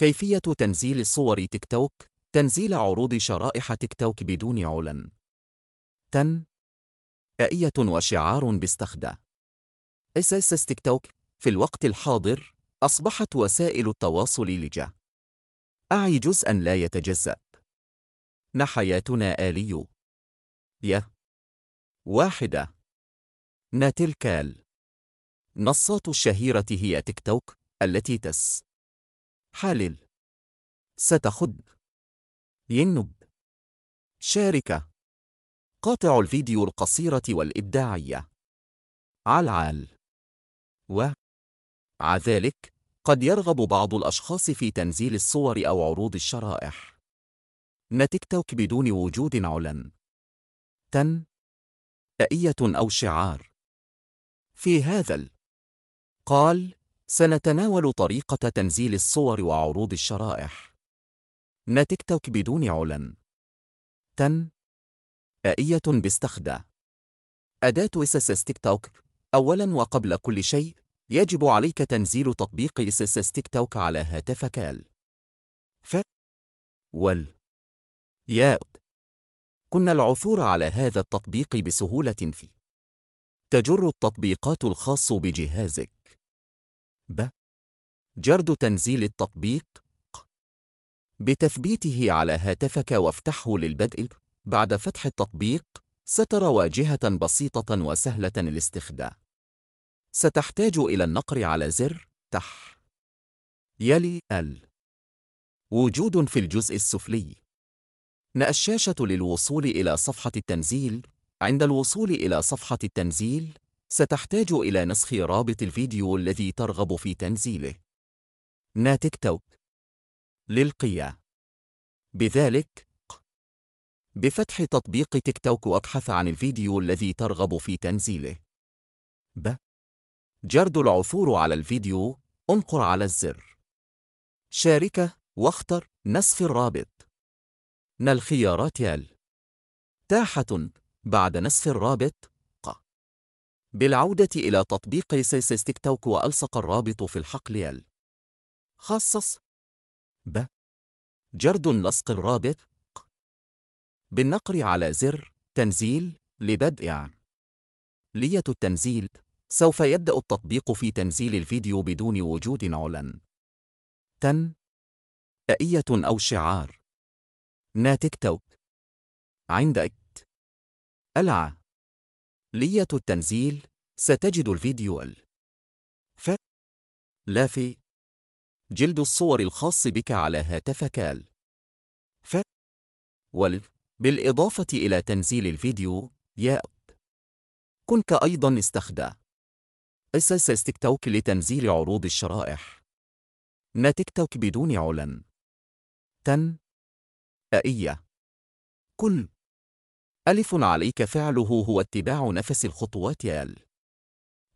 كيفية تنزيل صور تيك توك؟ تنزيل عروض شرائح تيك توك بدون علن. تن. آية وشعار باستخدام إس إس إس تيك توك في الوقت الحاضر أصبحت وسائل التواصل لجأ. أعي جزءا لا يتجزأ. نحياتنا آلي. ي واحدة. ناتلكال نصات الشهيرة هي تيك توك التي تس. حالل ستخد ينب. شاركة قاطع الفيديو القصيرة والإبداعية. علعال و. ذلك قد يرغب بعض الأشخاص في تنزيل الصور أو عروض الشرائح. نتيك توك بدون وجود علن. تن. أئية أو شعار. في هذا ال. قال سنتناول طريقة تنزيل الصور وعروض الشرائح. نتيك توك بدون علن. تن. آئية باستخدام أداة SSS تيك توك. أولاً وقبل كل شيء يجب عليك تنزيل تطبيق SSS تيك توك على هاتفك ال ف. وال. يا كنا العثور على هذا التطبيق بسهولة في. تجر التطبيقات الخاص بجهازك. ب. جرد تنزيل التطبيق. ق. بتثبيته على هاتفك وافتحه للبدء. بعد فتح التطبيق سترى واجهة بسيطة وسهلة الاستخدام. ستحتاج إلى النقر على زر. تح. يلي ال. وجود في الجزء السفلي. الشاشة للوصول إلى صفحة التنزيل. عند الوصول إلى صفحة التنزيل ستحتاج إلى نسخ رابط الفيديو الذي ترغب في تنزيله. نا تيك توك. للقيا. بذلك بفتح تطبيق تيك توك وابحث عن الفيديو الذي ترغب في تنزيله. ب. جرد العثور على الفيديو انقر على الزر. شاركه واختر نسخ الرابط. ن الخيارات يل تاحة بعد نسخ الرابط بالعودة إلى تطبيق سيسيس تيك توك وألصق الرابط في الحقل يل خصص. ب. جرد لصق الرابط. بالنقر على زر. تنزيل لبدء. لية التنزيل. سوف يبدأ التطبيق في تنزيل الفيديو بدون وجود علن. تن. أئية أو شعار. نا تيك توك. عند إكت. ألع. لية التنزيل ستجد الفيديو ال ف لا في جلد الصور الخاص بك على هاتفك ال ف وال بالإضافة إلى تنزيل الفيديو يا كنك أيضا استخدم اس تيك توك لتنزيل عروض الشرائح. نا تيك توك بدون علن تن أئية. كل ألف عليك فعله هو اتباع نفس الخطوات ال.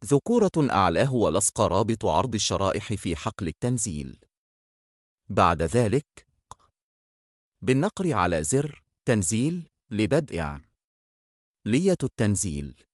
ذكورة أعلاه ولصق رابط عرض الشرائح في حقل التنزيل. بعد ذلك بالنقر على زر تنزيل لبدء. لية التنزيل.